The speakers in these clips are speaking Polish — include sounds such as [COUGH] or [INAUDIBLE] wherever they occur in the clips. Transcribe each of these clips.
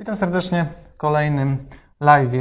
Witam serdecznie w kolejnym live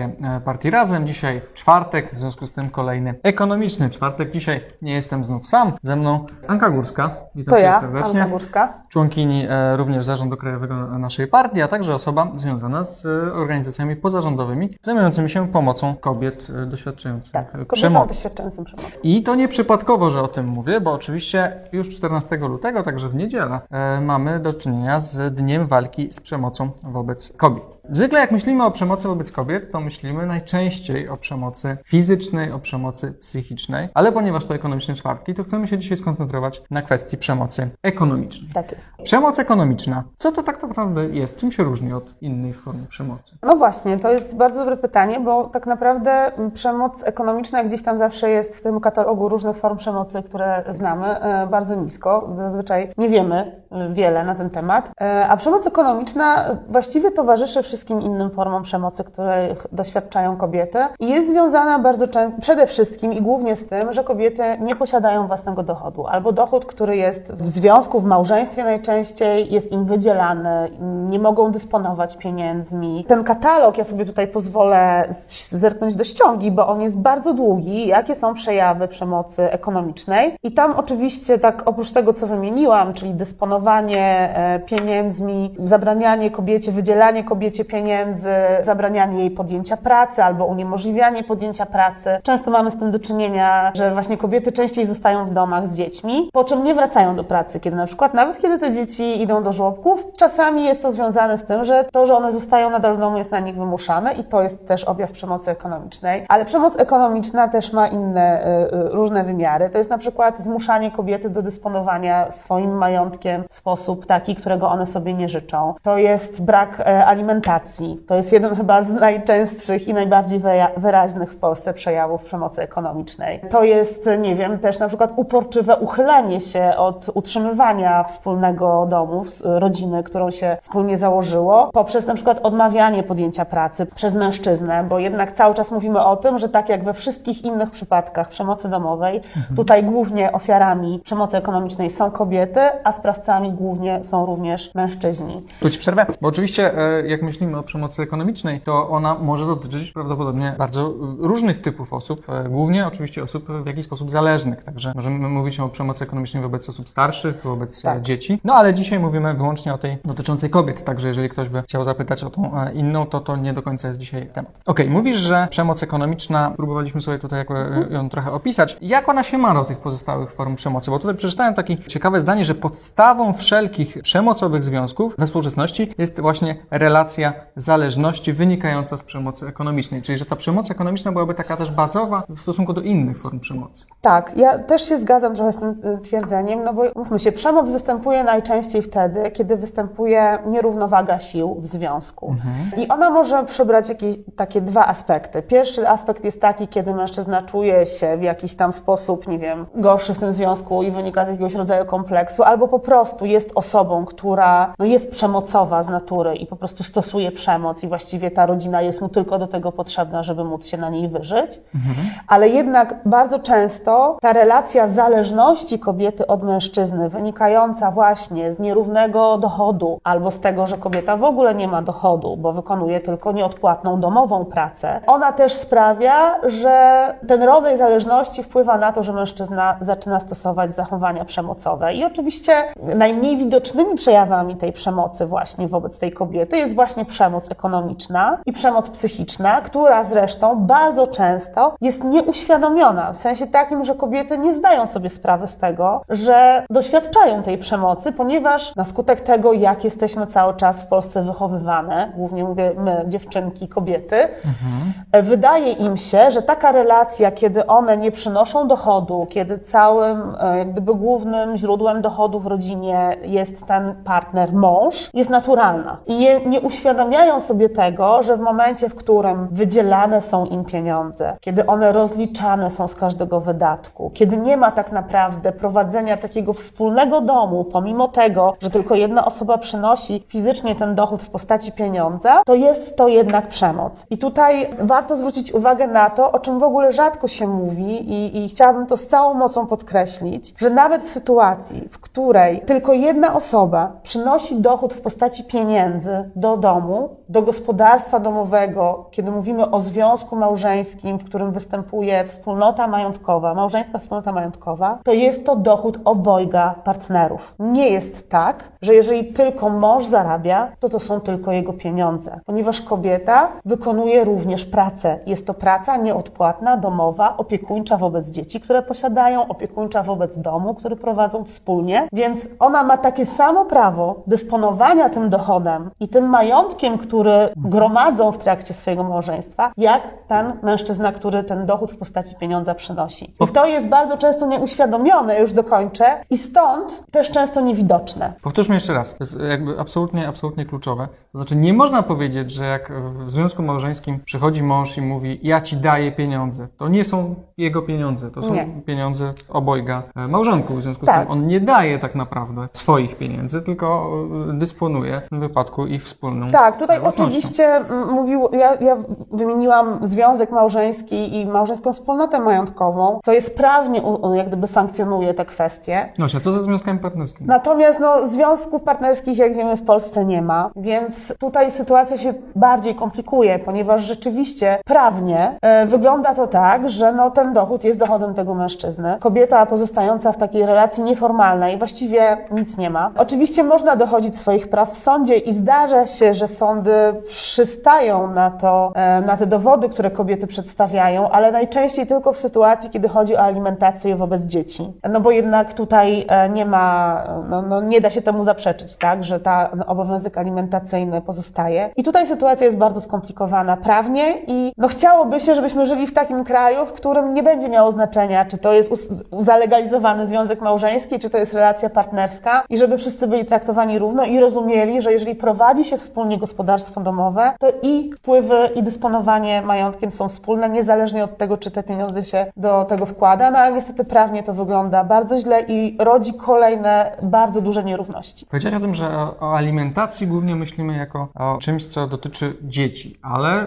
Partii Razem. Dzisiaj czwartek, w związku z tym kolejny ekonomiczny czwartek. Dzisiaj nie jestem znów sam, ze mną Anka Górska. Witam to ja, serdecznie. Anka Górska. Członkini e, również zarządu krajowego naszej partii, a także osoba związana z e, organizacjami pozarządowymi zajmującymi się pomocą kobiet e, doświadczających tak, przemocy. doświadczającym przemocy. I to nieprzypadkowo, że o tym mówię, bo oczywiście już 14 lutego, także w niedzielę, mamy do czynienia z Dniem Walki z Przemocą wobec Kobiet. Zwykle jak myślimy o przemocy wobec kobiet, to myślimy najczęściej o przemocy fizycznej, o przemocy psychicznej, ale ponieważ to ekonomiczne czwartki, to chcemy się dzisiaj skoncentrować na kwestii przemocy ekonomicznej. Tak jest. Przemoc ekonomiczna. Co to tak naprawdę jest? Czym się różni od innych form przemocy? No właśnie, to jest bardzo dobre pytanie, bo tak naprawdę przemoc ekonomiczna gdzieś tam zawsze jest w tym katalogu różnych form przemocy, które znamy, e, bardzo nisko. Zazwyczaj nie wiemy e, wiele na ten temat. E, a przemoc ekonomiczna właściwie towarzyszy wszystkim wszystkim innym formom przemocy, których doświadczają kobiety. I jest związana bardzo często, przede wszystkim i głównie z tym, że kobiety nie posiadają własnego dochodu, albo dochód, który jest w związku, w małżeństwie najczęściej jest im wydzielany, nie mogą dysponować pieniędzmi. Ten katalog, ja sobie tutaj pozwolę zerknąć do ściągi, bo on jest bardzo długi, jakie są przejawy przemocy ekonomicznej? I tam oczywiście tak oprócz tego, co wymieniłam, czyli dysponowanie e, pieniędzmi, zabranianie kobiecie, wydzielanie kobiecie pieniędzy, zabranianie jej podjęcia pracy albo uniemożliwianie podjęcia pracy. Często mamy z tym do czynienia, że właśnie kobiety częściej zostają w domach z dziećmi, po czym nie wracają do pracy, kiedy na przykład nawet kiedy te dzieci idą do żłobków, czasami jest to związane z tym, że to, że one zostają nadal w domu jest na nich wymuszane i to jest też objaw przemocy ekonomicznej. Ale przemoc ekonomiczna też ma inne y, y, różne wymiary. To jest na przykład zmuszanie kobiety do dysponowania swoim majątkiem w sposób taki, którego one sobie nie życzą. To jest brak e, alimentacji to jest jeden chyba z najczęstszych i najbardziej wyraźnych w Polsce przejawów przemocy ekonomicznej. To jest, nie wiem, też na przykład uporczywe uchylenie się od utrzymywania wspólnego domu, rodziny, którą się wspólnie założyło, poprzez na przykład odmawianie podjęcia pracy przez mężczyznę, bo jednak cały czas mówimy o tym, że tak jak we wszystkich innych przypadkach przemocy domowej, mhm. tutaj głównie ofiarami przemocy ekonomicznej są kobiety, a sprawcami głównie są również mężczyźni. Tu Ci przerwę, bo oczywiście e, jak myślimy o przemocy ekonomicznej, to ona może dotyczyć prawdopodobnie bardzo różnych typów osób, e, głównie oczywiście osób w jakiś sposób zależnych. Także możemy mówić o przemocy ekonomicznej wobec osób starszych, wobec e, tak. dzieci. No ale dzisiaj mówimy wyłącznie o tej dotyczącej kobiet, także jeżeli ktoś by chciał zapytać o tą e, inną, to to nie do końca jest dzisiaj temat. Ok, mówisz, że przemoc ekonomiczna, próbowaliśmy sobie tutaj mhm. ją trochę opisać. Jak ona się ma do tych pozostałych form przemocy? Bo tutaj przeczytałem takie ciekawe zdanie, że podstawą wszelkich przemocowych związków we współczesności jest właśnie relacja zależności wynikająca z przemocy ekonomicznej. Czyli, że ta przemoc ekonomiczna byłaby taka też bazowa w stosunku do innych form przemocy. Tak, ja też się zgadzam trochę z tym y, twierdzeniem, no bo mówmy się, przemoc występuje najczęściej wtedy, kiedy występuje nierównowaga sił w związku. Mhm. I ona może przybrać jakieś takie dwa aspekty. Pierwszy aspekt jest taki, kiedy mężczyzna czuje się w jakiś tam sposób, nie wiem, gorszy w tym związku i wynika z jakiegoś rodzaju kompleksu, albo po prostu jest osobą, która no, jest przemocowa z natury i po prostu stosuje przemoc i właściwie ta rodzina jest mu tylko do tego potrzebna, żeby móc się na niej wyżyć. Mhm. Ale jednak bardzo często ta relacja zależności kobiety od mężczyzny, wynikająca właśnie z nierównego dochodu albo z tego, że kobieta w ogóle nie ma dochodu, bo wykonuje tylko nieodpłatną domową pracę, ona też sprawia, że ten rodzaj zależności wpływa na to, że mężczyzna zaczyna stosować zachowania przemocowe. I oczywiście najmniej widocznymi przejawami tej przemocy właśnie wobec tej kobiety jest właśnie przemoc ekonomiczna i przemoc psychiczna, która zresztą bardzo często jest nieuświadomiona, w sensie takim, że kobiety nie zdają sobie sprawy z tego, że doświadczają tej przemocy, ponieważ na skutek tego, jak jesteśmy cały czas w Polsce wychowywane, głównie mówię my, dziewczynki, kobiety, mhm. wydaje im się, że taka relacja, kiedy one nie przynoszą dochodu, kiedy całym, e, jak gdyby głównym źródłem dochodu w rodzinie jest ten partner, mąż, jest naturalna. I je nie uświadamiają uświadamiają sobie tego, że w momencie, w którym wydzielane są im pieniądze, kiedy one rozliczane są z każdego wydatku, kiedy nie ma tak naprawdę prowadzenia takiego wspólnego domu, pomimo tego, że tylko jedna osoba przynosi fizycznie ten dochód w postaci pieniądza, to jest to jednak przemoc. I tutaj warto zwrócić uwagę na to, o czym w ogóle rzadko się mówi i, i chciałabym to z całą mocą podkreślić, że nawet w sytuacji, w której tylko jedna osoba przynosi dochód w postaci pieniędzy do domu, domu, do gospodarstwa domowego, kiedy mówimy o związku małżeńskim, w którym występuje wspólnota majątkowa, małżeńska wspólnota majątkowa, to jest to dochód obojga partnerów. Nie jest tak, że jeżeli tylko mąż zarabia, to to są tylko jego pieniądze, ponieważ kobieta wykonuje również pracę. Jest to praca nieodpłatna, domowa, opiekuńcza wobec dzieci, które posiadają, opiekuńcza wobec domu, który prowadzą wspólnie, więc ona ma takie samo prawo dysponowania tym dochodem i tym majątkiem, który gromadzą w trakcie swojego małżeństwa, jak ten mężczyzna, który ten dochód w postaci pieniądza przynosi. I to jest bardzo często nieuświadomione, już dokończę, i stąd też często niewidoczne. Powtórzmy jeszcze raz, to jest jakby absolutnie, absolutnie kluczowe. To znaczy nie można powiedzieć, że jak w związku małżeńskim przychodzi mąż i mówi ja ci daję pieniądze. To nie są jego pieniądze, to są Nie. pieniądze obojga e, małżonków. W związku z Tak. tym on nie daje tak naprawdę swoich pieniędzy, tylko e, dysponuje w wypadku ich wspólną Tak, tutaj oczywiście mm, mówił, ja, ja wymieniłam związek małżeński i małżeńską wspólnotę majątkową, co jest prawnie, jak gdyby sankcjonuje te kwestie. Nosia, co ze związkami partnerskimi? Natomiast no, związków partnerskich, jak wiemy, w Polsce nie ma, więc tutaj sytuacja się bardziej komplikuje, ponieważ rzeczywiście prawnie e, wygląda to tak, że no, ten dochód jest dochodem tego mężczyzny. Kobieta pozostająca w takiej relacji nieformalnej właściwie nic nie ma. Oczywiście można dochodzić swoich praw w sądzie i zdarza się, że sądy przystają na to, e, na te dowody, które kobiety przedstawiają, ale najczęściej tylko w sytuacji, kiedy chodzi o alimentację wobec dzieci. No bo jednak tutaj e, nie ma, no, no nie da się temu zaprzeczyć, tak, że ta no, obowiązek alimentacyjny pozostaje. I tutaj sytuacja jest bardzo skomplikowana prawnie i no chciałoby się, żebyśmy żyli w takim kraju, w którym nie będzie miało znaczenia, czy to jest zalegalizowany związek małżeński, czy to jest relacja partnerska i żeby wszyscy byli traktowani równo i rozumieli, że jeżeli prowadzi się wspólnie gospodarstwo domowe, to i wpływy, i dysponowanie majątkiem są wspólne, niezależnie od tego, czy te pieniądze się do tego wkłada, no ale niestety prawnie to wygląda bardzo źle i rodzi kolejne bardzo duże nierówności. Powiedziałeś o tym, że o, alimentacji głównie myślimy jako o czymś, co dotyczy dzieci, ale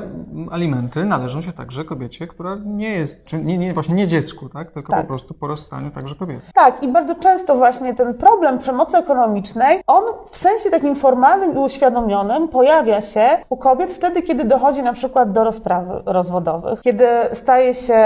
alimenty należą się także kobiecie, która nie jest, nie, nie, właśnie nie dziecku, tak? tylko Tak. po prostu po rozstaniu także kobiety. Tak, i bardzo często właśnie ten problem przemocy ekonomicznej, on w sensie takim formalnym i uświadomionym pojawia się u kobiet wtedy, kiedy dochodzi na przykład do rozpraw rozwodowych, kiedy staje się,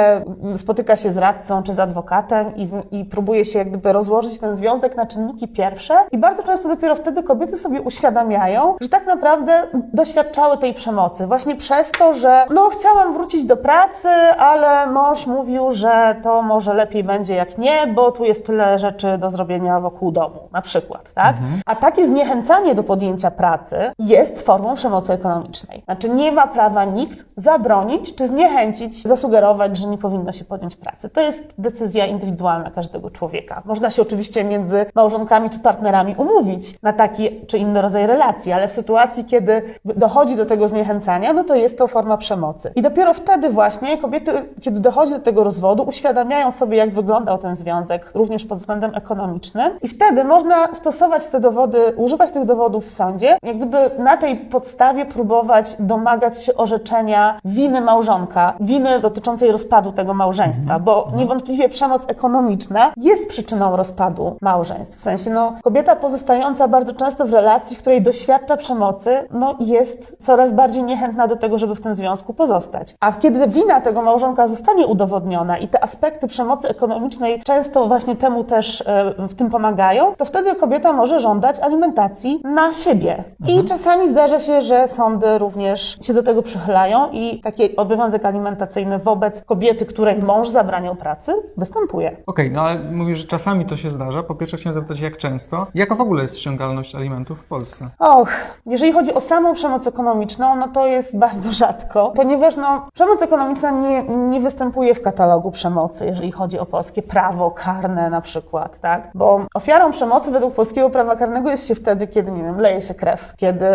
spotyka się z radcą czy z adwokatem i, i próbuje się jak gdyby rozłożyć ten związek na czynniki pierwsze i bardzo często dopiero wtedy kobiety sobie uświadamiają, że tak naprawdę doświadczały tej przemocy właśnie przez to, że no chciałam wrócić do pracy, ale mąż mówił, że to może lepiej będzie jak nie, bo tu jest tyle rzeczy do zrobienia wokół domu, na przykład, tak? A takie zniechęcanie do podjęcia pracy jest formą przemocy ekonomicznej. Znaczy nie ma prawa nikt zabronić czy zniechęcić, zasugerować, że nie powinno się podjąć pracy. To jest decyzja indywidualna każdego człowieka. Można się oczywiście między małżonkami czy partnerami umówić na taki czy inny rodzaj relacji, ale w sytuacji, kiedy dochodzi do tego zniechęcania, no to jest to forma przemocy. I dopiero wtedy właśnie kobiety, kiedy dochodzi do tego rozwodu, uświadamiają sobie, jak wyglądał ten związek, również pod względem ekonomicznym i wtedy można stosować te dowody, używać tych dowodów w sądzie, jak gdyby na tej podstawie próbować domagać się orzeczenia winy małżonka, winy dotyczącej rozpadu tego małżeństwa, bo niewątpliwie przemoc ekonomiczna jest przyczyną rozpadu małżeństw. W sensie, no, kobieta pozostająca bardzo często w relacji, w której doświadcza przemocy, no, jest coraz bardziej niechętna do tego, żeby w tym związku pozostać. A kiedy wina tego małżonka zostanie udowodniona i te aspekty przemocy ekonomicznej często właśnie temu też e, w tym pomagają, to wtedy kobieta może żądać alimentacji na siebie. I czasami zdarza się, że sądy również się do tego przychylają i taki obowiązek alimentacyjny wobec kobiety, której mąż zabraniał pracy, występuje. Okej, no ale mówisz, że czasami to się zdarza. Po pierwsze chciałem zapytać, jak często? Jaka w ogóle jest ściągalność alimentów w Polsce? Och, jeżeli chodzi o samą przemoc ekonomiczną, no to jest [LAUGHS] bardzo rzadko, ponieważ no, przemoc ekonomiczna nie, nie występuje w katalogu przemocy, jeżeli chodzi o polskie prawo karne na przykład, tak? Bo ofiarą przemocy według polskiego prawa karnego jest się wtedy, kiedy, nie wiem, leje się krew, kiedy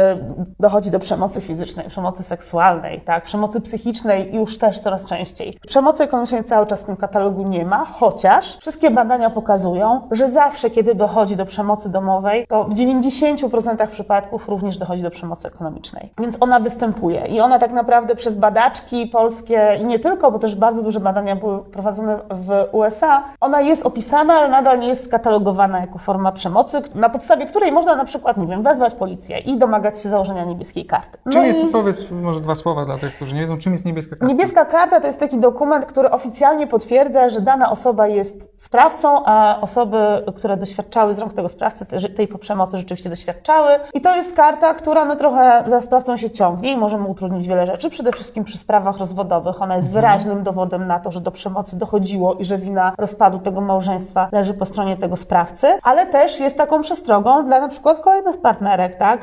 dochodzi do przemocy fizycznej, przemocy seksualnej, tak? Przemocy psychicznej już też coraz częściej. Przemocy ekonomicznej cały czas w tym katalogu nie ma, chociaż wszystkie badania pokazują, że zawsze, kiedy dochodzi do przemocy domowej, to w 90% przypadków również dochodzi do przemocy ekonomicznej. Więc ona występuje i ona tak naprawdę przez badaczki polskie i nie tylko, bo też bardzo duże badania były prowadzone w USA, ona jest opisana, ale nadal nie jest skatalogowana jako forma przemocy, na podstawie której można na przykład, nie wiem, wezwać policję i domagać się założenia założenia niebieskiej karty. No Czym i- jest, powiedz może dwa słowa dla tych, którzy nie wiedzą, czym jest niebieska karta? Niebieska karta to jest taki dokument, który oficjalnie potwierdza, że dana osoba jest sprawcą, a osoby, które doświadczały z rąk tego sprawcy, te- tej przemocy rzeczywiście doświadczały. I to jest karta, która no trochę za sprawcą się ciągnie i może mu utrudnić wiele rzeczy. Przede wszystkim przy sprawach rozwodowych. Ona jest wyraźnym dowodem na to, że do przemocy dochodziło i że wina rozpadu tego małżeństwa leży po stronie tego sprawcy, ale też jest taką przestrogą dla na przykład kolejnych partnerek, tak?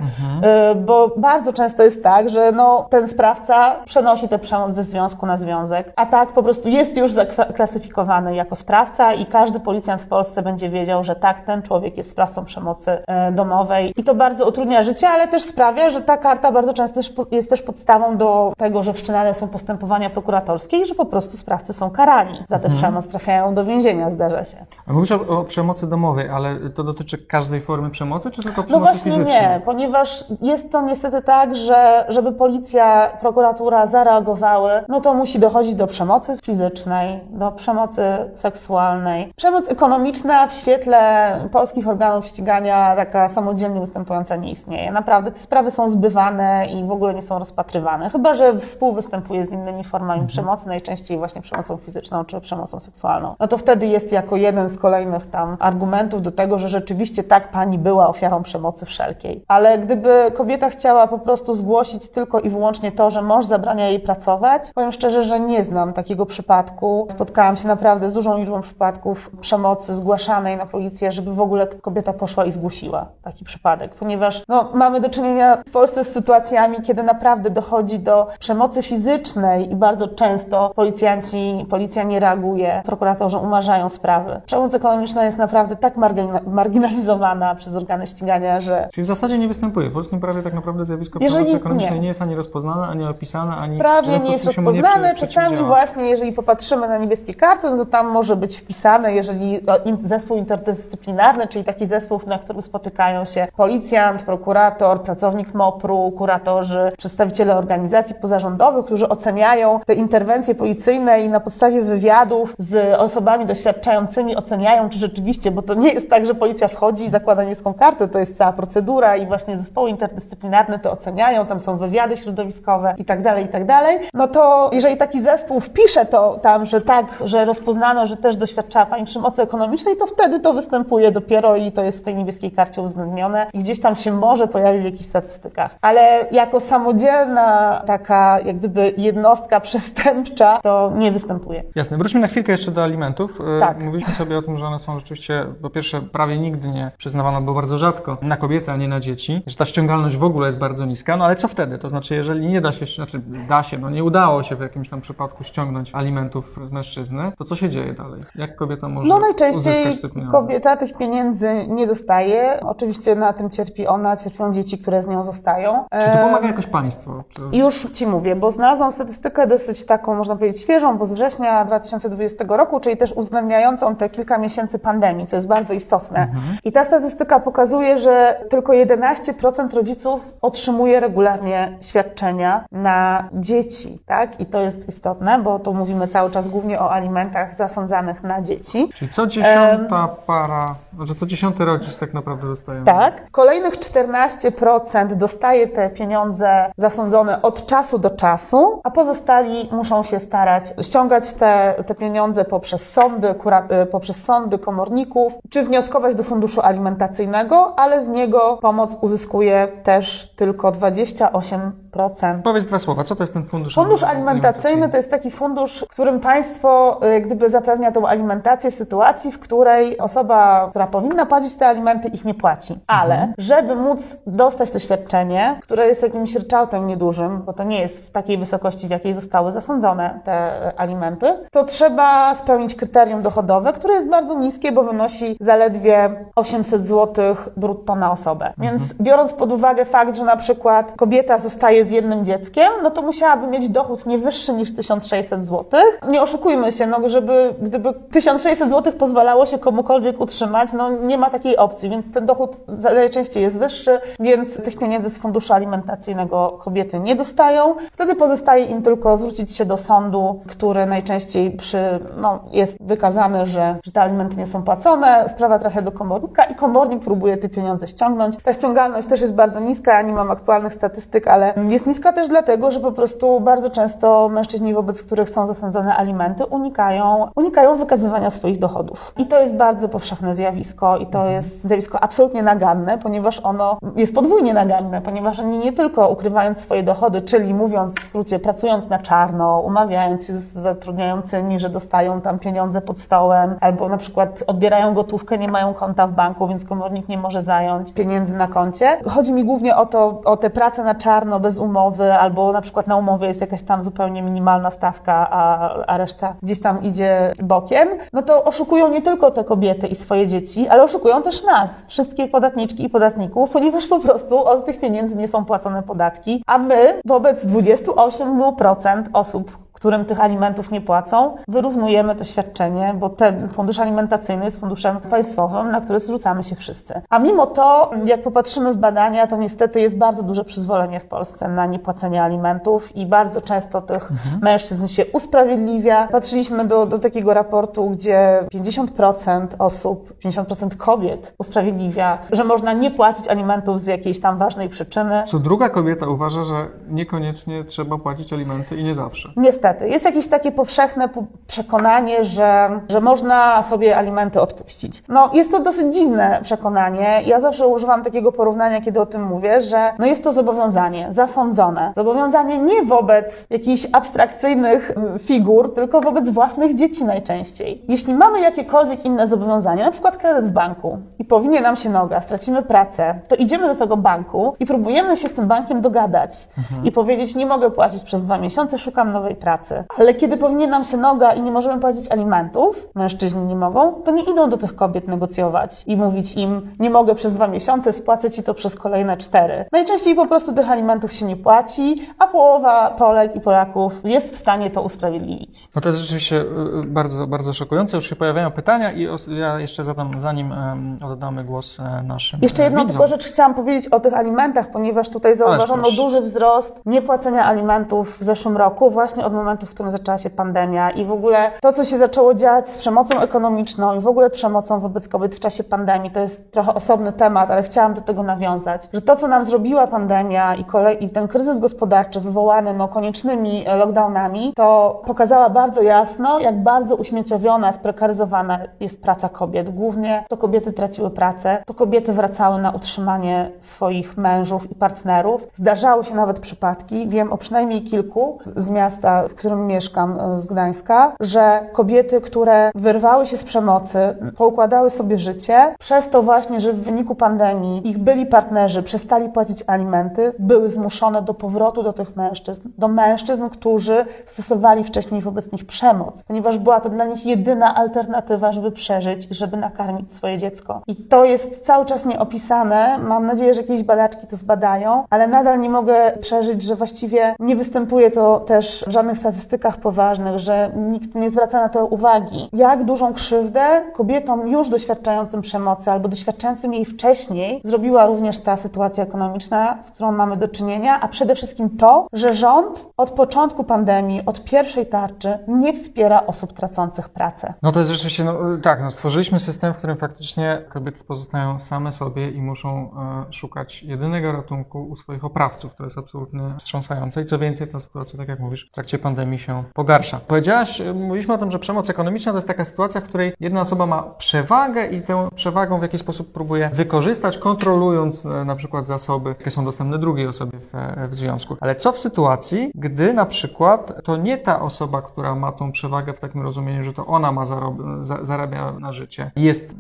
Y, Bo bardzo często jest tak, że no, ten sprawca przenosi tę przemoc ze związku na związek, a tak po prostu jest już zaklasyfikowany jako sprawca i każdy policjant w Polsce będzie wiedział, że tak, ten człowiek jest sprawcą przemocy e, domowej i to bardzo utrudnia życie, ale też sprawia, że ta karta bardzo często jest też podstawą do tego, że wszczynane są postępowania prokuratorskie i że po prostu sprawcy są karani za tę przemoc, trafiają do więzienia, zdarza się. A Mówisz o, o przemocy domowej, ale to dotyczy każdej formy przemocy, czy tylko No przemocy właśnie fizycznej? nie, ponieważ jest to niestety tak, że żeby policja, prokuratura zareagowały, no to musi dochodzić do przemocy fizycznej, do przemocy seksualnej. Przemoc ekonomiczna w świetle polskich organów ścigania taka samodzielnie występująca nie istnieje. Naprawdę te sprawy są zbywane i w ogóle nie są rozpatrywane, chyba że współwystępuje z innymi formami przemocy, najczęściej właśnie przemocą fizyczną czy przemocą seksualną. No to wtedy jest jako jeden z kolejnych tam argumentów do tego, że rzeczywiście tak pani była ofiarą przemocy wszelkiej. Ale gdyby kobieta chciała po prostu zgłosić tylko i wyłącznie to, że mąż zabrania jej pracować, powiem szczerze, że nie znam takiego przypadku. Spotkałam się naprawdę z dużą liczbą przypadków przemocy zgłaszanej na policję, żeby w ogóle kobieta poszła i zgłosiła taki przypadek, ponieważ no, mamy do czynienia w Polsce z sytuacjami, kiedy naprawdę dochodzi do przemocy fizycznej i bardzo często policjanci, policja nie reaguje, prokuratorzy umarzają sprawy. Przemoc ekonomiczna jest naprawdę tak margina- marginalizowana przez organy ścigania, że Czyli w zasadzie nie występuje. W polskim prawie tak naprawdę zjawisko Jeżeli- przemocy ekonomicznej nie. nie. jest ani rozpoznane, ani opisane, ani Prawie nie jest nie rozpoznane. przy- Czasami właśnie, jeżeli popatrzymy na niebieskie karty, no to tam może być wpisane, jeżeli zespół interdyscyplinarny, czyli taki zespół, na którym spotykają się policjant, prokurator, pracownik MOPR-u, kuratorzy, przedstawiciele organizacji pozarządowych, którzy oceniają te interwencje policyjne i na podstawie wywiadów z osobami doświadczającymi oceniają, czy rzeczywiście, bo to nie jest tak, że policja wchodzi i zakłada niebieską kartę, to jest cała procedura i właśnie zespoły interdyscyplinarne to oceniają, tam są wywiady środowiskowe i tak dalej, i tak dalej. No to jeżeli taki zespół wpisze to tam, że tak, że rozpoznano, że też doświadczała Pani przemocy ekonomicznej, to wtedy to występuje dopiero i to jest w tej niebieskiej karcie uwzględnione i gdzieś tam się może pojawi w jakichś statystykach. Ale jako samodzielna taka jak gdyby jednostka [LAUGHS] przestępcza to nie występuje. Jasne. Wróćmy na chwilkę jeszcze do alimentów. E, Tak. Mówiliśmy sobie o tym, że one są rzeczywiście, po pierwsze, prawie nigdy nie przyznawane, albo bardzo rzadko, na kobiety, a nie na dzieci. Że ta ściągalność w ogóle jest bardzo niska. No ale co wtedy? To znaczy, jeżeli nie da się, znaczy da się, no nie udało się w jakimś tam przypadku ściągnąć alimentów z mężczyzny, to co się dzieje dalej? Jak kobieta może No najczęściej te kobieta tych pieniędzy nie dostaje. Oczywiście na tym cierpi ona, cierpią dzieci, które z nią zostają. Czy to E, pomaga jakoś państwo? Czy... Już Ci mówię, bo znalazłam statystykę dosyć taką, można powiedzieć, świeżą, bo z września 2020 roku, czyli też uwzględniającą te kilka miesięcy pandemii, co jest bardzo istotne. I ta statystyka pokazuje, że tylko 11% rodziców otrzymuje regularnie świadczenia na dzieci, tak? I to jest istotne, bo tu mówimy cały czas głównie o alimentach zasądzanych na dzieci. Czyli co dziesiąta para, znaczy co dziesiąty rodzic tak naprawdę dostaje? Tak. Kolejnych 14% dostaje te pieniądze zasądzone od czasu do czasu, a pozostali muszą się starać ściągać te, te pieniądze poprzez sądy, kura, y, poprzez sądy komorników, czy wnioskować do funduszu alimentacyjnego, ale z niego pomoc uzyskuje też tylko 28%. Powiedz dwa słowa, co to jest ten fundusz Fundusz alimentacyjny to jest taki fundusz, którym państwo y, gdyby zapewnia tą alimentację w sytuacji, w której osoba, która powinna płacić te alimenty, ich nie płaci. Ale żeby móc dostać to świadczenie, które jest jakimś ryczałtem niedużym, bo to nie jest w takiej wysokości, w jakiej zostały zasądzone te y, alimenty, to trzeba spełnić kryterium dochodowe, które jest bardzo niskie, bo wynosi zaledwie 800 zł brutto na osobę. Więc biorąc pod uwagę fakt, że na przykład kobieta zostaje z jednym dzieckiem, no to musiałaby mieć dochód nie wyższy niż 1600 zł. Nie oszukujmy się, no żeby gdyby 1600 zł pozwalało się komukolwiek utrzymać, no nie ma takiej opcji, więc ten dochód najczęściej jest wyższy, więc tych pieniędzy z funduszu alimentacyjnego kobiety nie dostają. Wtedy pozostaje im tylko zwrócić się do sądu, który najczęściej przy, no, jest wykazany, że, że te alimenty nie są płacone, sprawa trafia do komornika i komornik próbuje te pieniądze ściągnąć. Ta ściągalność też jest bardzo niska, niska, ja nie mam aktualnych statystyk, ale jest niska też dlatego, że po prostu bardzo często mężczyźni, wobec których są zasądzone alimenty, unikają, unikają wykazywania swoich dochodów. I to jest bardzo powszechne zjawisko i to jest zjawisko absolutnie naganne, ponieważ ono jest podwójnie naganne, ponieważ oni nie tylko ukrywając swoje dochody, czyli mówiąc w skrócie, pracując na czarno, umawiając się z zatrudniającymi, że dostają tam pieniądze pod stołem, albo na przykład odbierają gotówkę, nie mają konta w banku, więc komornik nie może zająć pieniędzy na koncie. Chodzi mi głównie o to, o te prace na czarno, bez umowy, albo na przykład na umowie jest jakaś tam zupełnie minimalna stawka, a, a reszta gdzieś tam idzie bokiem, no to oszukują nie tylko te kobiety i swoje dzieci, ale oszukują też nas, wszystkie podatniczki i podatników, ponieważ po prostu od tych pieniędzy nie są płacone podatki, a my wobec 28% osób, którym tych alimentów nie płacą, wyrównujemy to świadczenie, bo ten fundusz alimentacyjny jest funduszem państwowym, na który zwrócamy się wszyscy. A mimo to, jak popatrzymy w badania, to niestety jest bardzo duże przyzwolenie w Polsce na niepłacenie alimentów i bardzo często tych mhm. mężczyzn się usprawiedliwia. Patrzyliśmy do, do takiego raportu, gdzie 50% osób, 50% kobiet usprawiedliwia, że można nie płacić alimentów z jakiejś tam ważnej przyczyny. Co druga kobieta uważa, że niekoniecznie trzeba płacić alimenty i nie zawsze. Niestety niestety. Jest jakieś takie powszechne przekonanie, że, że można sobie alimenty odpuścić. No, jest to dosyć dziwne przekonanie. Ja zawsze używam takiego porównania, kiedy o tym mówię, że no jest to zobowiązanie, zasądzone. Zobowiązanie nie wobec jakichś abstrakcyjnych figur, tylko wobec własnych dzieci najczęściej. Jeśli mamy jakiekolwiek inne zobowiązanie, na przykład kredyt w banku i powinie nam się noga, stracimy pracę, to idziemy do tego banku i próbujemy się z tym bankiem dogadać mhm. i powiedzieć, nie mogę płacić przez dwa miesiące, szukam nowej pracy pracy. Ale kiedy powinien nam się noga i nie możemy płacić alimentów, mężczyźni nie mogą, to nie idą do tych kobiet negocjować i mówić im, nie mogę przez dwa miesiące, spłacę ci to przez kolejne cztery. Najczęściej po prostu tych alimentów się nie płaci, a połowa Polek i Polaków jest w stanie to usprawiedliwić. No to jest rzeczywiście y, y, bardzo, bardzo szokujące. Już się pojawiają pytania i ja jeszcze zadam, zanim oddamy głos e, naszym Jeszcze jedną widzom. tylko rzecz chciałam powiedzieć o tych alimentach, ponieważ tutaj zauważono duży wzrost niepłacenia alimentów w zeszłym roku właśnie od momentu, w którym zaczęła się pandemia i w ogóle to, co się zaczęło dziać z przemocą ekonomiczną i w ogóle przemocą wobec kobiet w czasie pandemii, to jest trochę osobny temat, ale chciałam do tego nawiązać, że to, co nam zrobiła pandemia i, kolej, i ten kryzys gospodarczy wywołany no, koniecznymi lockdownami, to pokazała bardzo jasno, jak bardzo uśmieciowiona, sprekaryzowana jest praca kobiet. Głównie to kobiety traciły pracę, to kobiety wracały na utrzymanie swoich mężów i partnerów. Zdarzały się nawet przypadki, wiem o przynajmniej kilku z miasta którym mieszkam e, z Gdańska, że kobiety, które wyrwały się z przemocy, poukładały sobie życie, przez to właśnie, że w wyniku pandemii ich byli partnerzy przestali płacić alimenty, były zmuszone do powrotu do tych mężczyzn, do mężczyzn, którzy stosowali wcześniej wobec nich przemoc, ponieważ była to dla nich jedyna alternatywa, żeby przeżyć, żeby nakarmić swoje dziecko. I to jest cały czas nieopisane. Mam nadzieję, że jakieś badaczki to zbadają, ale nadal nie mogę przeżyć, że właściwie nie występuje to też w żadnych statystykach poważnych, że nikt nie zwraca na to uwagi. Jak dużą krzywdę kobietom już doświadczającym przemocy albo doświadczającym jej wcześniej zrobiła również ta sytuacja ekonomiczna, z którą mamy do czynienia, a przede wszystkim to, że rząd od początku pandemii, od pierwszej tarczy nie wspiera osób tracących pracę. No to jest rzeczywiście, no, tak, no, stworzyliśmy system, w którym faktycznie kobiety pozostają same sobie i muszą e, szukać jedynego ratunku u swoich oprawców. To jest absolutnie wstrząsające i co więcej, ta sytuacja, tak jak mówisz, w trakcie pandemii się pogarsza. Powiedziałaś, mówiliśmy o tym, że przemoc ekonomiczna to jest taka sytuacja, w której jedna osoba ma przewagę i tę przewagą w jakiś sposób próbuje wykorzystać, kontrolując e, na przykład zasoby, jakie są dostępne drugiej osobie w, e, w związku. Ale co w sytuacji, gdy na przykład to nie ta osoba, która ma tą przewagę w takim rozumieniu, że to ona ma zarob, za, zarabia na życie, jest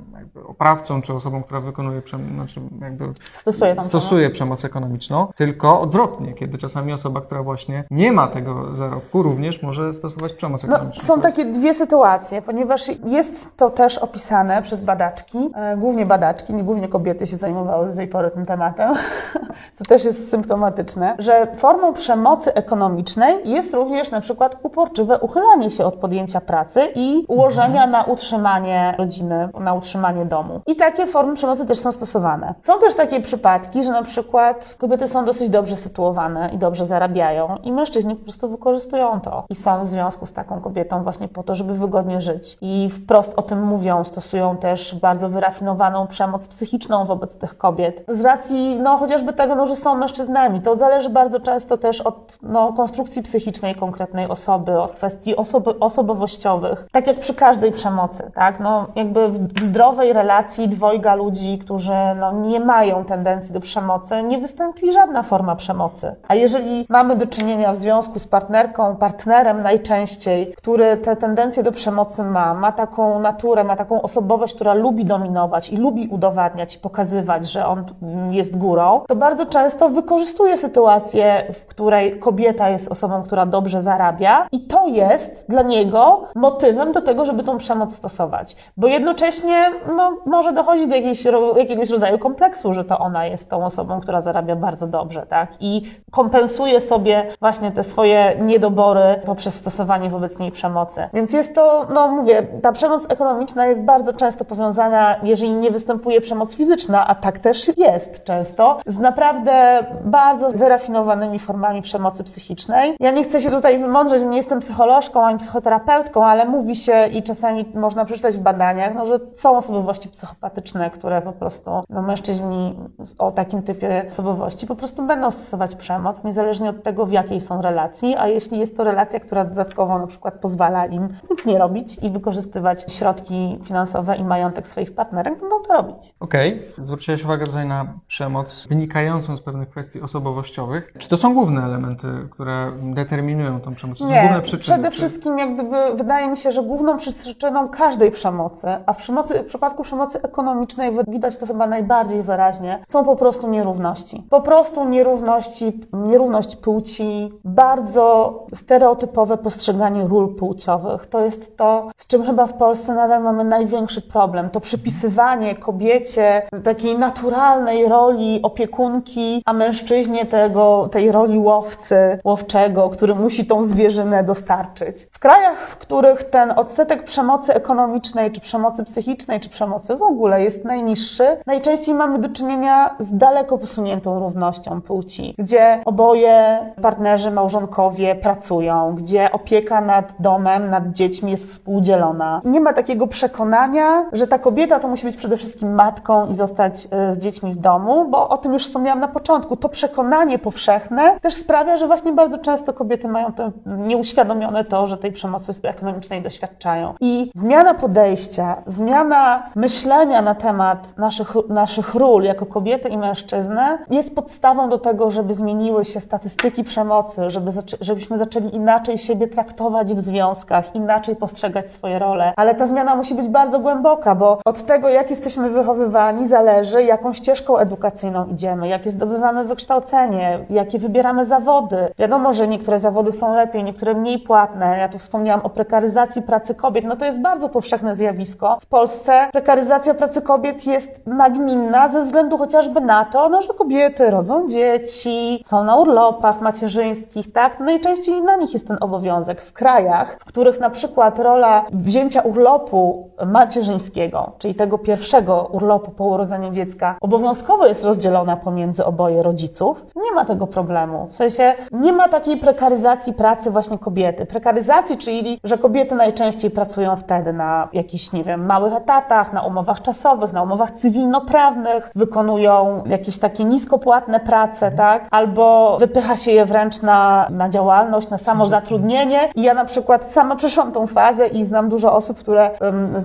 oprawcą czy osobą, która wykonuje, znaczy jakby stosuje, stosuje przemoc ekonomiczną, tylko odwrotnie, kiedy czasami osoba, która właśnie nie ma tego zarobku, również może stosować przemoc no, ekonomiczną. No, są takie dwie sytuacje, ponieważ jest to też opisane przez badaczki, e, głównie badaczki, nie głównie kobiety się zajmowały do tej pory tym tematem, [LAUGHS] co też jest symptomatyczne, że formą przemocy ekonomicznej jest również na przykład uporczywe uchylanie się od podjęcia pracy i ułożenia mhm. na utrzymanie rodziny, na utrzymanie domu. I takie formy przemocy też są stosowane. Są też takie przypadki, że na przykład kobiety są dosyć dobrze sytuowane i dobrze zarabiają i mężczyźni po prostu wykorzystują i są w związku z taką kobietą właśnie po to, żeby wygodnie żyć. I wprost o tym mówią, stosują też bardzo wyrafinowaną przemoc psychiczną wobec tych kobiet. Z racji, no chociażby tego, no, że są mężczyznami. To zależy bardzo często też od no, konstrukcji psychicznej konkretnej osoby, od kwestii osoby, osobowościowych. Tak jak przy każdej przemocy, tak? No, jakby w zdrowej relacji dwojga ludzi, którzy no, nie mają tendencji do przemocy, nie wystąpi żadna forma przemocy. A jeżeli mamy do czynienia w związku z partnerką, partnerem najczęściej, który te tendencje do przemocy ma, ma taką naturę, ma taką osobowość, która lubi dominować i lubi udowadniać i pokazywać, że on jest górą, to bardzo często wykorzystuje sytuację, w której kobieta jest osobą, która dobrze zarabia i to jest dla niego motywem do tego, żeby tą przemoc stosować. Bo jednocześnie no, może dochodzić do jakiejś, jakiegoś rodzaju kompleksu, że to ona jest tą osobą, która zarabia bardzo dobrze, tak? I kompensuje sobie właśnie te swoje niedobory poprzez stosowanie wobec niej przemocy. Więc jest to, no mówię, ta przemoc ekonomiczna jest bardzo często powiązana, jeżeli nie występuje przemoc fizyczna, a tak też jest często, z naprawdę bardzo wyrafinowanymi formami przemocy psychicznej. Ja nie chcę się tutaj wymądrzeć, nie jestem psycholożką ani psychoterapeutką, ale mówi się i czasami można przeczytać w badaniach, no, że są osobowości psychopatyczne, które po prostu, no, mężczyźni o takim typie osobowości po prostu będą stosować przemoc, niezależnie od tego, w jakiej są relacji, a jeśli jest to relacja, która dodatkowo na przykład pozwala im nic nie robić i wykorzystywać środki finansowe i majątek swoich partnerek, będą to robić. Okej, okay. zwróciłeś uwagę tutaj na przemoc wynikającą z pewnych kwestii osobowościowych. Czy to są główne elementy, które determinują tą przemoc? Nie, przede wszystkim jak gdyby wydaje mi się, że główną przyczyną każdej przemocy, a w, przemocy, w przypadku przemocy ekonomicznej widać to chyba najbardziej wyraźnie, są po prostu nierówności. Po prostu nierówności, nierówność płci, bardzo stereotypowe postrzeganie ról płciowych. To jest to, z czym chyba w Polsce nadal mamy największy problem. To przypisywanie kobiecie takiej naturalnej roli opiekunki, a mężczyźnie tego, tej roli łowcy, łowczego, który musi tą zwierzynę dostarczyć. W krajach, w których ten odsetek przemocy ekonomicznej, czy przemocy psychicznej, czy przemocy w ogóle jest najniższy, najczęściej mamy do czynienia z daleko posuniętą równością płci, gdzie oboje partnerzy, małżonkowie pracują, gdzie opieka nad domem, nad dziećmi jest współdzielona. Nie ma takiego przekonania, że ta kobieta to musi być przede wszystkim matką i zostać e, z dziećmi w domu, bo o tym już wspomniałam na początku. To przekonanie powszechne też sprawia, że właśnie bardzo często kobiety mają to nieuświadomione to, że tej przemocy ekonomicznej doświadczają. I zmiana podejścia, zmiana myślenia na temat naszych, naszych ról jako kobiety i mężczyzny jest podstawą do tego, żeby zmieniły się statystyki przemocy, żeby, żebyśmy zaczęli inaczej siebie traktować w związkach, inaczej postrzegać swoje role. Ale ta zmiana musi być bardzo głęboka, bo od tego, jak jesteśmy wychowywani, zależy, jaką ścieżką edukacyjną idziemy, jakie zdobywamy wykształcenie, jakie wybieramy zawody. Wiadomo, że niektóre zawody są lepiej, niektóre mniej płatne. Ja tu wspomniałam o prekaryzacji pracy kobiet. No to jest bardzo powszechne zjawisko. W Polsce prekaryzacja pracy kobiet jest nagminna ze względu chociażby na to, no, że kobiety rodzą dzieci, są na urlopach macierzyńskich, tak? Najczęściej na nich jest ten obowiązek. W krajach, w których na przykład rola wzięcia urlopu macierzyńskiego, czyli tego pierwszego urlopu po urodzeniu dziecka, obowiązkowo jest rozdzielona pomiędzy oboje rodziców, nie ma tego problemu. W sensie nie ma takiej prekaryzacji pracy właśnie kobiety. Prekaryzacji, czyli że kobiety najczęściej pracują wtedy na jakichś, nie wiem, małych etatach, na umowach czasowych, na umowach cywilnoprawnych, wykonują jakieś takie niskopłatne prace, tak? Albo wypycha się je wręcz na, na działalność, na samozatrudnienie. I ja na przykład sama przeszłam tą fazę i znam dużo osób, które,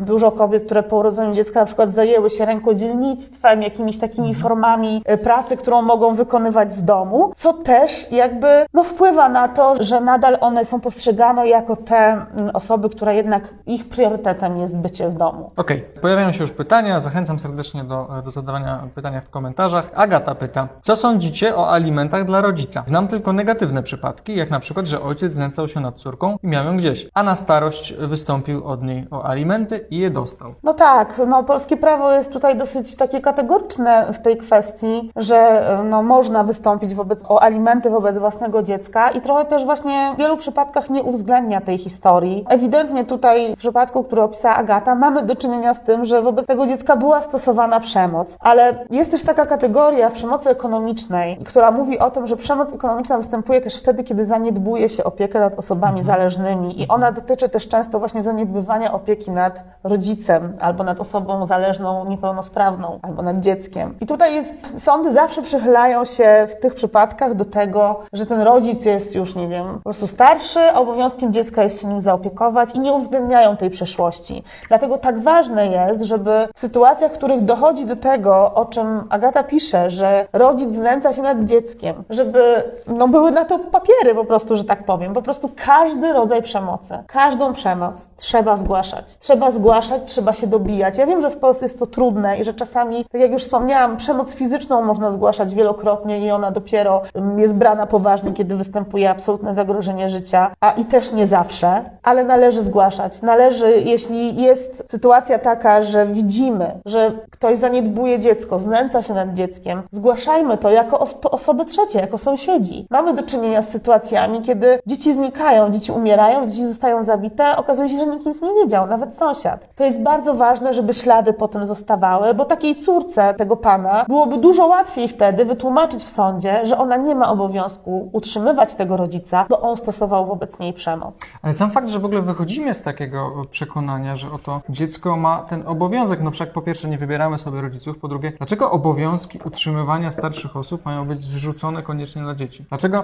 dużo kobiet, które po urodzeniu dziecka na przykład zajęły się rękodzielnictwem, jakimiś takimi mhm. formami y, pracy, którą mogą wykonywać z domu, co też jakby no, wpływa na to, że nadal one są postrzegane jako te mm, osoby, które jednak ich priorytetem jest bycie w domu. Okej, okay. pojawiają się już pytania. Zachęcam serdecznie do, do zadawania pytania w komentarzach. Agata pyta, co sądzicie o alimentach dla rodzica? Znam tylko negatywne przypadki, jak na przykład, że ojciec znęcał się nad córką i miał ją gdzieś, a na starość wystąpił od niej o alimenty i je dostał. No tak, no polskie prawo jest tutaj dosyć takie kategoryczne w tej kwestii, że no, można wystąpić wobec, o alimenty wobec własnego dziecka i trochę też właśnie w wielu przypadkach nie uwzględnia tej historii. Ewidentnie tutaj w przypadku, który opisała Agata, mamy do czynienia z tym, że wobec tego dziecka była stosowana przemoc. Ale jest też taka kategoria przemocy ekonomicznej, która mówi o tym, że przemoc ekonomiczna występuje też wtedy, kiedy zaniedbuje się opiekę nad osobami Mhm. zależnymi i ona dotyczy też często właśnie zaniedbywania opieki nad rodzicem albo nad osobą zależną, niepełnosprawną albo nad dzieckiem. I tutaj jest, sądy zawsze przychylają się w tych przypadkach do tego, że ten rodzic jest już, nie wiem, po prostu starszy, a obowiązkiem dziecka jest się nim zaopiekować i nie uwzględniają tej przeszłości. Dlatego tak ważne jest, żeby w sytuacjach, w których dochodzi do tego, o czym Agata pisze, że rodzic znęca się nad dzieckiem, żeby no, były na to papiery po prostu, że tak powiem. Po prostu każdy rodzaj przemocy, każdą przemoc trzeba zgłaszać. Trzeba zgłaszać, trzeba się dobijać. Ja wiem, że w Polsce jest to trudne i że czasami, tak jak już wspomniałam, przemoc fizyczną można zgłaszać wielokrotnie i ona dopiero mm, jest brana poważnie, kiedy występuje absolutne zagrożenie życia, a i też nie zawsze, ale należy zgłaszać. Należy, jeśli jest sytuacja taka, że widzimy, że ktoś zaniedbuje dziecko, znęca się nad dzieckiem, zgłaszajmy to jako os- osoby trzecie, jako sąsiedzi. Mamy do czynienia z sytuacjami, kiedy dzieci znikają, dzieci umierają, dzieci zostają zabite, okazuje się, że nikt nic nie wiedział, nawet sąsiad. To jest bardzo ważne, żeby ślady po tym zostawały, bo takiej córce tego pana byłoby dużo łatwiej wtedy wytłumaczyć w sądzie, że ona nie ma obowiązku utrzymywać tego rodzica, bo on stosował wobec niej przemoc. Ale sam fakt, że w ogóle wychodzimy z takiego przekonania, że oto dziecko ma ten obowiązek, no wszak po pierwsze nie wybieramy sobie rodziców, po drugie, dlaczego obowiązki utrzymywania starszych osób mają być zrzucone koniecznie dla dzieci? Dlaczego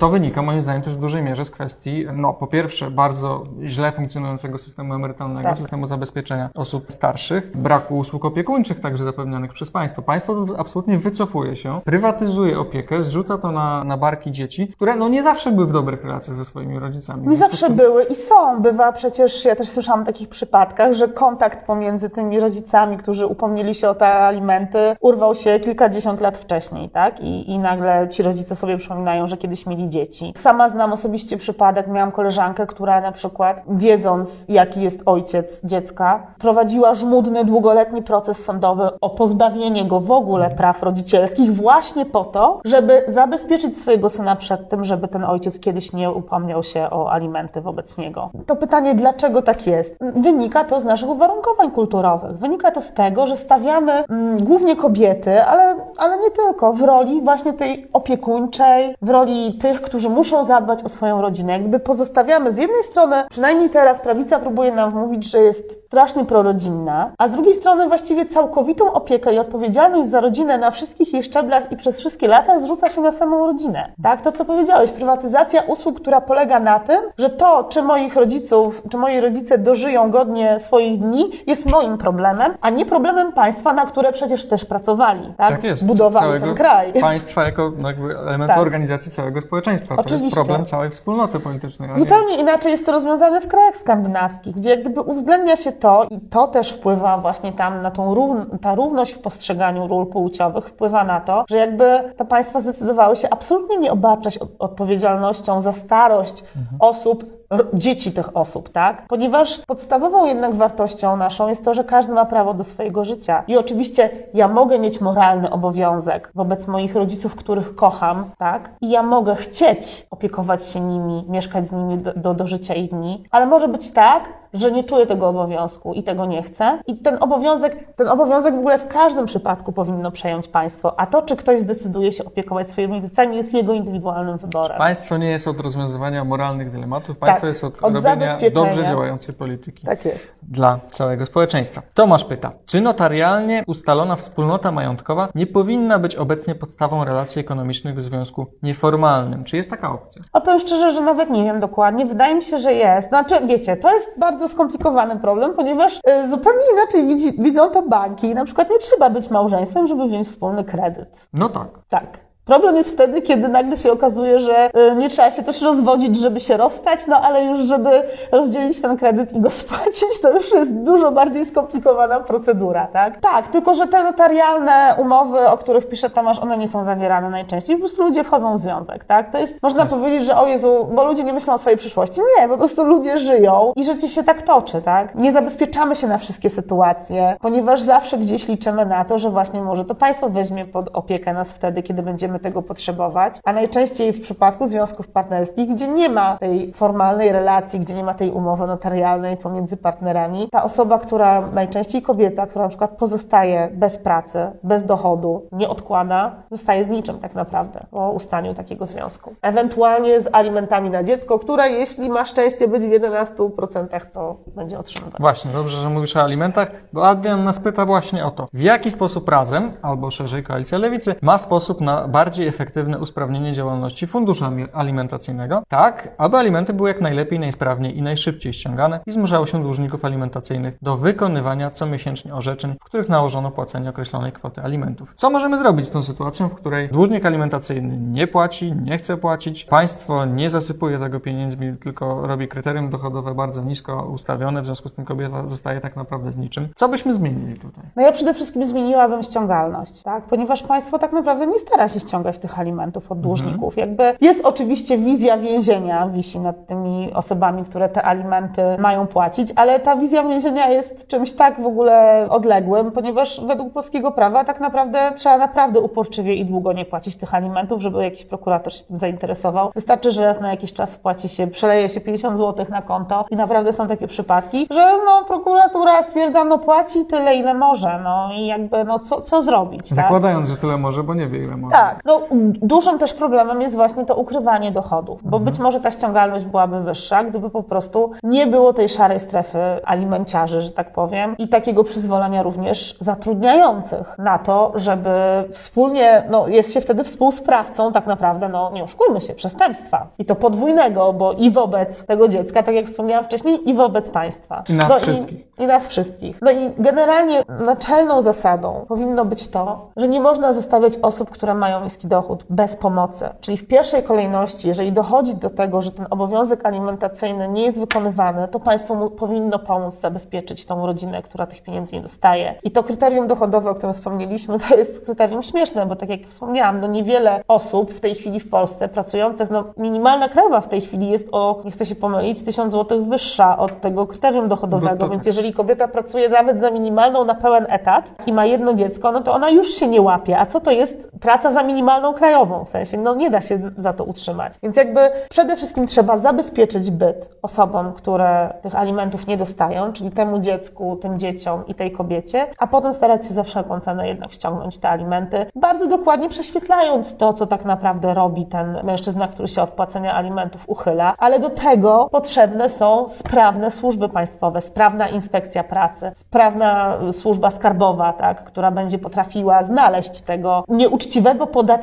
to wynika moim zdaniem też w dużej mierze z kwestii, no po pierwsze bardzo źle funkcjonującego systemu emerytalnego, Tak. systemu zabezpieczenia osób starszych, braku usług opiekuńczych także zapewnionych przez państwo. Państwo absolutnie wycofuje się, prywatyzuje opiekę, zrzuca to na, na barki dzieci, które no nie zawsze były w dobrych relacjach ze swoimi rodzicami. Nie zawsze tym- były i są. Bywa przecież, ja też słyszałam o takich przypadkach, że kontakt pomiędzy tymi rodzicami, którzy upomnieli się o te alimenty, urwał się kilkadziesiąt lat wcześniej, tak? I, I nagle ci rodzice sobie przypominają, że kiedyś mieli dzieci. Sama znam osobiście przypadek, miałam koleżankę, która na przykład, wiedząc jaki jest ojciec dziecka, prowadziła żmudny, długoletni proces sądowy o pozbawienie go w ogóle praw rodzicielskich właśnie po to, żeby zabezpieczyć swojego syna przed tym, żeby ten ojciec kiedyś nie upomniał się o alimenty wobec niego. To pytanie, dlaczego tak jest? Wynika to z naszych uwarunkowań kulturowych. Wynika to z tego, że stawiamy mm, głównie kobiety, ale, ale nie tylko, w roli właśnie tej opiekuńczej, w roli tych, którzy muszą zadbać o swoją rodzinę. Jakby pozostawiamy z jednej strony, przynajmniej teraz prawica próbuje nam wmówić, że jest strasznie prorodzinna, a z drugiej strony właściwie całkowitą opiekę i odpowiedzialność za rodzinę na wszystkich jej szczeblach i przez wszystkie lata zrzuca się na samą rodzinę. Tak, to co powiedziałeś, prywatyzacja usług, która polega na tym, że to, czy moich rodziców, czy moi rodzice dożyją godnie swoich dni, jest moim problemem, a nie problemem państwa, na które przecież też pracowali. Tak, Tak jest. Budowali ten kraj. Państwa jako no, jakby element Tak. organizacji całego społeczeństwa. To Oczywiście. jest problem całej wspólnoty politycznej. a nie- Zupełnie inaczej jest to rozwiązane w krajach skandynawskich, gdzie jak gdyby uwzględnia się to i to też wpływa właśnie tam na tą rún- ta równość w postrzeganiu ról płciowych wpływa na to, że jakby te państwa zdecydowały się absolutnie nie obarczać od- odpowiedzialnością za starość osób, r- dzieci tych osób, tak? Ponieważ podstawową jednak wartością naszą jest to, że każdy ma prawo do swojego życia. I oczywiście ja mogę mieć moralny obowiązek wobec moich rodziców, których kocham, tak? I ja mogę chcieć opiekować się nimi, mieszkać z nimi do, do, do życia ich dni, ale może być tak, że nie czuję tego obowiązku i tego nie chcę. I ten obowiązek, ten obowiązek w ogóle w każdym przypadku powinno przejąć państwo. A to, czy ktoś zdecyduje się opiekować swoimi rodzicami, jest jego indywidualnym wyborem. Państwo nie jest od rozwiązywania moralnych dylematów, państwo Tak, jest od, od robienia dobrze działającej polityki Tak jest. dla całego społeczeństwa. Tomasz pyta, czy notarialnie ustalona wspólnota majątkowa nie powinna być obecnie podstawą relacji ekonomicznych w związku nieformalnym? Czy jest taka opcja? A powiem szczerze, że nawet nie wiem dokładnie. Wydaje mi się, że jest. Znaczy, wiecie, to jest bardzo skomplikowany problem, ponieważ y, zupełnie inaczej widzi, widzą to banki. Na przykład nie trzeba być małżeństwem, żeby wziąć wspólny kredyt. No tak. Tak. Problem jest wtedy, kiedy nagle się okazuje, że y, nie trzeba się też rozwodzić, żeby się rozstać, no ale już żeby rozdzielić ten kredyt i go [LAUGHS] spłacić, to już jest dużo bardziej skomplikowana procedura, tak? Tak, tylko że te notarialne umowy, o których pisze Tomasz, one nie są zawierane najczęściej, po prostu ludzie wchodzą w związek, tak? To jest, można Jasne. powiedzieć, że o Jezu, bo ludzie nie myślą o swojej przyszłości. Nie, po prostu ludzie żyją i życie się tak toczy, tak? Nie zabezpieczamy się na wszystkie sytuacje, ponieważ zawsze gdzieś liczymy na to, że właśnie może to państwo weźmie pod opiekę nas wtedy, kiedy będziemy będziemy tego potrzebować, a najczęściej w przypadku związków partnerskich, gdzie nie ma tej formalnej relacji, gdzie nie ma tej umowy notarialnej pomiędzy partnerami, ta osoba, która najczęściej kobieta, która na przykład pozostaje bez pracy, bez dochodu, nie odkłada, zostaje z niczym tak naprawdę po ustaniu takiego związku. Ewentualnie z alimentami na dziecko, które jeśli ma szczęście być w 11%, to będzie otrzymywać. Właśnie, dobrze, że mówisz o alimentach, bo Adrian nas pyta właśnie o to, w jaki sposób razem, albo szerzej koalicja lewicy, ma sposób na bardziej efektywne usprawnienie działalności funduszu alimentacyjnego, tak, aby alimenty były jak najlepiej, najsprawniej i najszybciej ściągane i zmuszały się dłużników alimentacyjnych do wykonywania comiesięcznie orzeczeń, w których nałożono płacenie określonej kwoty alimentów. Co możemy zrobić z tą sytuacją, w której dłużnik alimentacyjny nie płaci, nie chce płacić, państwo nie zasypuje tego pieniędzmi, tylko robi kryterium dochodowe bardzo nisko ustawione, w związku z tym kobieta zostaje tak naprawdę z niczym. Co byśmy zmienili tutaj? No ja przede wszystkim zmieniłabym ściągalność, tak? ponieważ państwo tak naprawdę nie stara się ściągać tych alimentów od dłużników. Jakby jest oczywiście wizja więzienia, wisi nad tymi osobami, które te alimenty mają płacić, ale ta wizja więzienia jest czymś tak w ogóle odległym, ponieważ według polskiego prawa tak naprawdę trzeba naprawdę uporczywie i długo nie płacić tych alimentów, żeby jakiś prokurator się tym zainteresował. Wystarczy, że raz na jakiś czas wpłaci się, przeleje się 50 zł na konto i naprawdę są takie przypadki, że no prokuratura stwierdza, no płaci tyle, ile może, no i jakby no co, co zrobić, tak? Zakładając, że tyle może, bo nie wie ile może. Tak, no dużym też problemem jest właśnie to ukrywanie dochodów, bo być może ta ściągalność byłaby wyższa, gdyby po prostu nie było tej szarej strefy alimenciarzy, że tak powiem, i takiego przyzwolenia również zatrudniających na to, żeby wspólnie, no jest się wtedy współsprawcą tak naprawdę, no nie oszukujmy się, przestępstwa. I to podwójnego, bo i wobec tego dziecka, tak jak wspomniałam wcześniej, i wobec państwa. I nas no wszystkich. I, I nas wszystkich. No i generalnie naczelną zasadą powinno być to, że nie można zostawiać osób, które mają niski dochód bez pomocy. Czyli w pierwszej kolejności, jeżeli dochodzi do tego, że ten obowiązek alimentacyjny nie jest wykonywany, to państwo mu powinno pomóc zabezpieczyć tą rodzinę, która tych pieniędzy nie dostaje. I to kryterium dochodowe, o którym wspomnieliśmy, to jest kryterium śmieszne, bo tak jak wspomniałam, no niewiele osób w tej chwili w Polsce pracujących, no minimalna krajowa w tej chwili jest o, nie chcę się pomylić, 1000 zł wyższa od tego kryterium dochodowego, No więc jeżeli kobieta pracuje nawet za minimalną na pełen etat i ma jedno dziecko, no to ona już się nie łapie. A co to jest praca za minimalną krajową? W sensie, no nie da się za to utrzymać. Więc jakby przede wszystkim trzeba zabezpieczyć byt osobom, które tych alimentów nie dostają, czyli temu dziecku, tym dzieciom i tej kobiecie, a potem starać się za wszelką cenę jednak ściągnąć te alimenty, bardzo dokładnie prześwietlając to, co tak naprawdę robi ten mężczyzna, który się od płacenia alimentów uchyla, ale do tego potrzebne są sprawne służby państwowe, sprawna inspekcja pracy, sprawna służba skarbowa, tak, która będzie potrafiła znaleźć tego nieuczciwego podatnika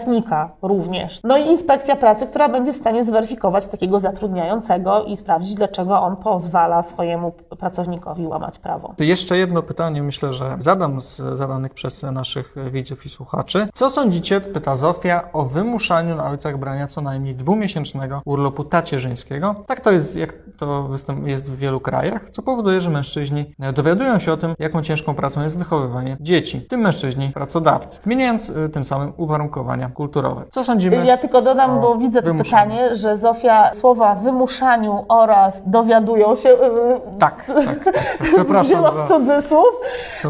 również. No i inspekcja pracy, która będzie w stanie zweryfikować takiego zatrudniającego i sprawdzić, dlaczego on pozwala swojemu pracownikowi łamać prawo. Jeszcze jedno pytanie, myślę, że zadam z zadanych przez naszych widzów i słuchaczy. Co sądzicie, pyta Zofia, o wymuszaniu na ojcach brania co najmniej dwumiesięcznego urlopu tacierzyńskiego? Tak to jest, jak to jest w wielu krajach, co powoduje, że mężczyźni dowiadują się o tym, jaką ciężką pracą jest wychowywanie dzieci, tym mężczyźni pracodawcy, zmieniając y, tym samym uwarunkowania Co sądzimy? Ja tylko dodam, bo widzę to pytanie, że Zofia słowa wymuszaniu oraz dowiadują się. yy, Tak, tak, tak, tak. Przepraszam wzięła w cudzysłów,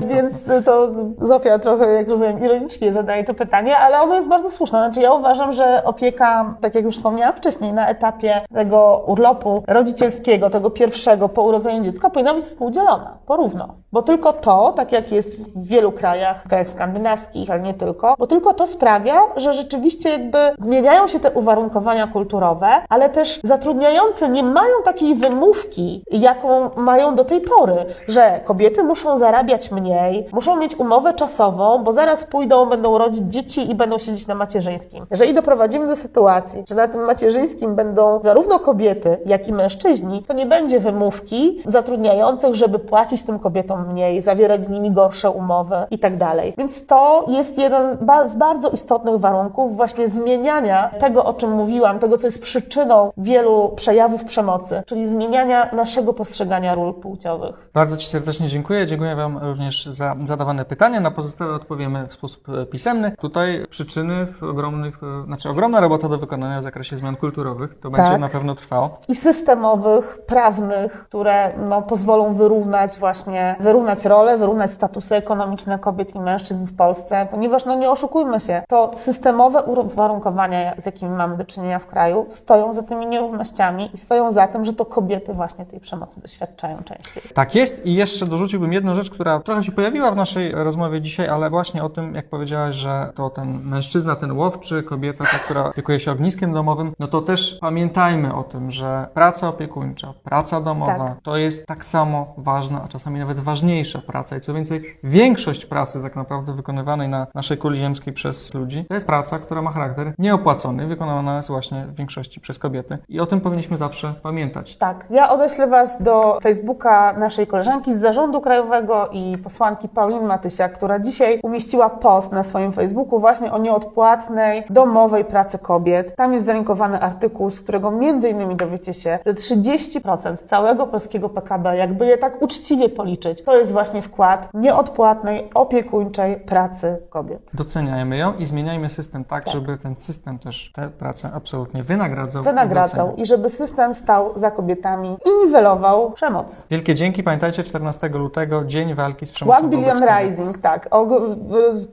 więc to Zofia trochę, jak rozumiem, ironicznie zadaje to pytanie, ale ono jest bardzo słuszne. Znaczy ja uważam, że opieka, tak jak już wspomniałam wcześniej, na etapie tego urlopu rodzicielskiego, tego pierwszego po urodzeniu dziecka powinna być współdzielona, porówno. Bo tylko to, tak jak jest w wielu krajach, w krajach skandynawskich, ale nie tylko, bo tylko to sprawia, że rzeczywiście jakby zmieniają się te uwarunkowania kulturowe, ale też zatrudniający nie mają takiej wymówki, jaką mają do tej pory, że kobiety muszą zarabiać mniej, muszą mieć umowę czasową, bo zaraz pójdą, będą rodzić dzieci i będą siedzieć na macierzyńskim. Jeżeli doprowadzimy do sytuacji, że na tym macierzyńskim będą zarówno kobiety, jak i mężczyźni, to nie będzie wymówki zatrudniających, żeby płacić tym kobietom mniej, zawierać z nimi gorsze umowy i tak dalej. Więc to jest jeden z bardzo istotnych warunków właśnie zmieniania tego, o czym mówiłam, tego, co jest przyczyną wielu przejawów przemocy, czyli zmieniania naszego postrzegania ról płciowych. Bardzo Ci serdecznie dziękuję. Dziękuję Wam również za zadawane pytania. Na pozostałe odpowiemy w sposób e, pisemny. Tutaj przyczyny w ogromnych, e, znaczy ogromna robota do wykonania w zakresie zmian kulturowych. To będzie Tak. na pewno trwało. i systemowych, prawnych, które no, pozwolą wyrównać właśnie, wyrównać role, wyrównać statusy ekonomiczne kobiet i mężczyzn w Polsce, ponieważ no nie oszukujmy się, to systemowe uwarunkowania, z jakimi mamy do czynienia w kraju, stoją za tymi nierównościami i stoją za tym, że to kobiety właśnie tej przemocy doświadczają częściej. Tak jest i jeszcze dorzuciłbym jedną rzecz, która trochę się pojawiła w naszej rozmowie dzisiaj, ale właśnie o tym, jak powiedziałaś, że to ten mężczyzna, ten łowczy, kobieta, ta, która opiekuje się ogniskiem domowym, no to też pamiętajmy o tym, że praca opiekuńcza, praca domowa Tak. to jest tak samo ważna, a czasami nawet ważniejsza praca. I co więcej, większość pracy tak naprawdę wykonywanej na naszej kuli ziemskiej przez ludzi, to jest praca, która ma charakter nieopłacony, wykonywana jest właśnie w większości przez kobiety. I o tym powinniśmy zawsze pamiętać. Tak, ja odeślę Was do Facebooka naszej koleżanki z Zarządu Krajowego i posłanki Paulin Matysia, która dzisiaj umieściła post na swoim Facebooku właśnie o nieodpłatnej domowej pracy kobiet. Tam jest zalinkowany artykuł, z którego między innymi dowiecie się, że 30% całego polskiego PKB, jakby je tak uczciwie policzyć, to jest właśnie wkład nieodpłatnej, opiekuńczej pracy kobiet. Doceniajmy ją i zmieniajmy system tak, Tak. żeby ten system też tę pracę absolutnie wynagradzał. i Wynagradzał doceniał. i żeby system stał za kobietami i niwelował przemoc. Wielkie dzięki. Pamiętajcie, 14 lutego, Dzień Walki z Przemocą One Billion kobiet. Rising, tak. Og-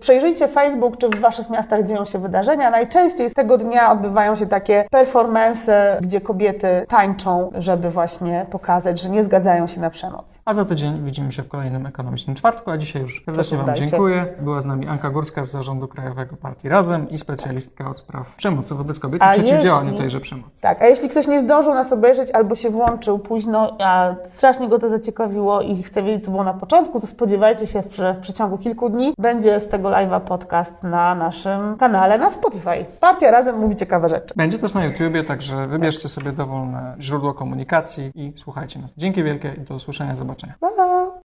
Przejrzyjcie Facebook, czy w Waszych miastach dzieją się wydarzenia. Najczęściej z tego dnia odbywają się takie performance, gdzie kobiety tańczą, żeby właśnie pokazać, że nie zgadzają się na przemoc. A za tydzień widzimy się w kolejnym ekonomicznym czwartku, a dzisiaj już serdecznie Wam dziękuję. Była z nami Anka Górska z Zarządu Krajowego Partii Razem i specjalistka od spraw przemocy wobec kobiet i przeciwdziałaniu jeśli- tejże przemocy. Tak, a jeśli ktoś nie zdążył nas obejrzeć albo się włączył późno, a strasznie go to zaciekawiło i chce wiedzieć, co było na początku, to spodziewajcie się, że w przeciągu kilku dni będzie z tego live'a podcast na naszym kanale na Spotify. Partia Razem mówi ciekawe rzeczy. Będzie też na YouTubie, także wybierzcie sobie dowolne źródło komunikacji i słuchajcie nas. Dzięki wielkie i do usłyszenia, zobaczenia. Pa!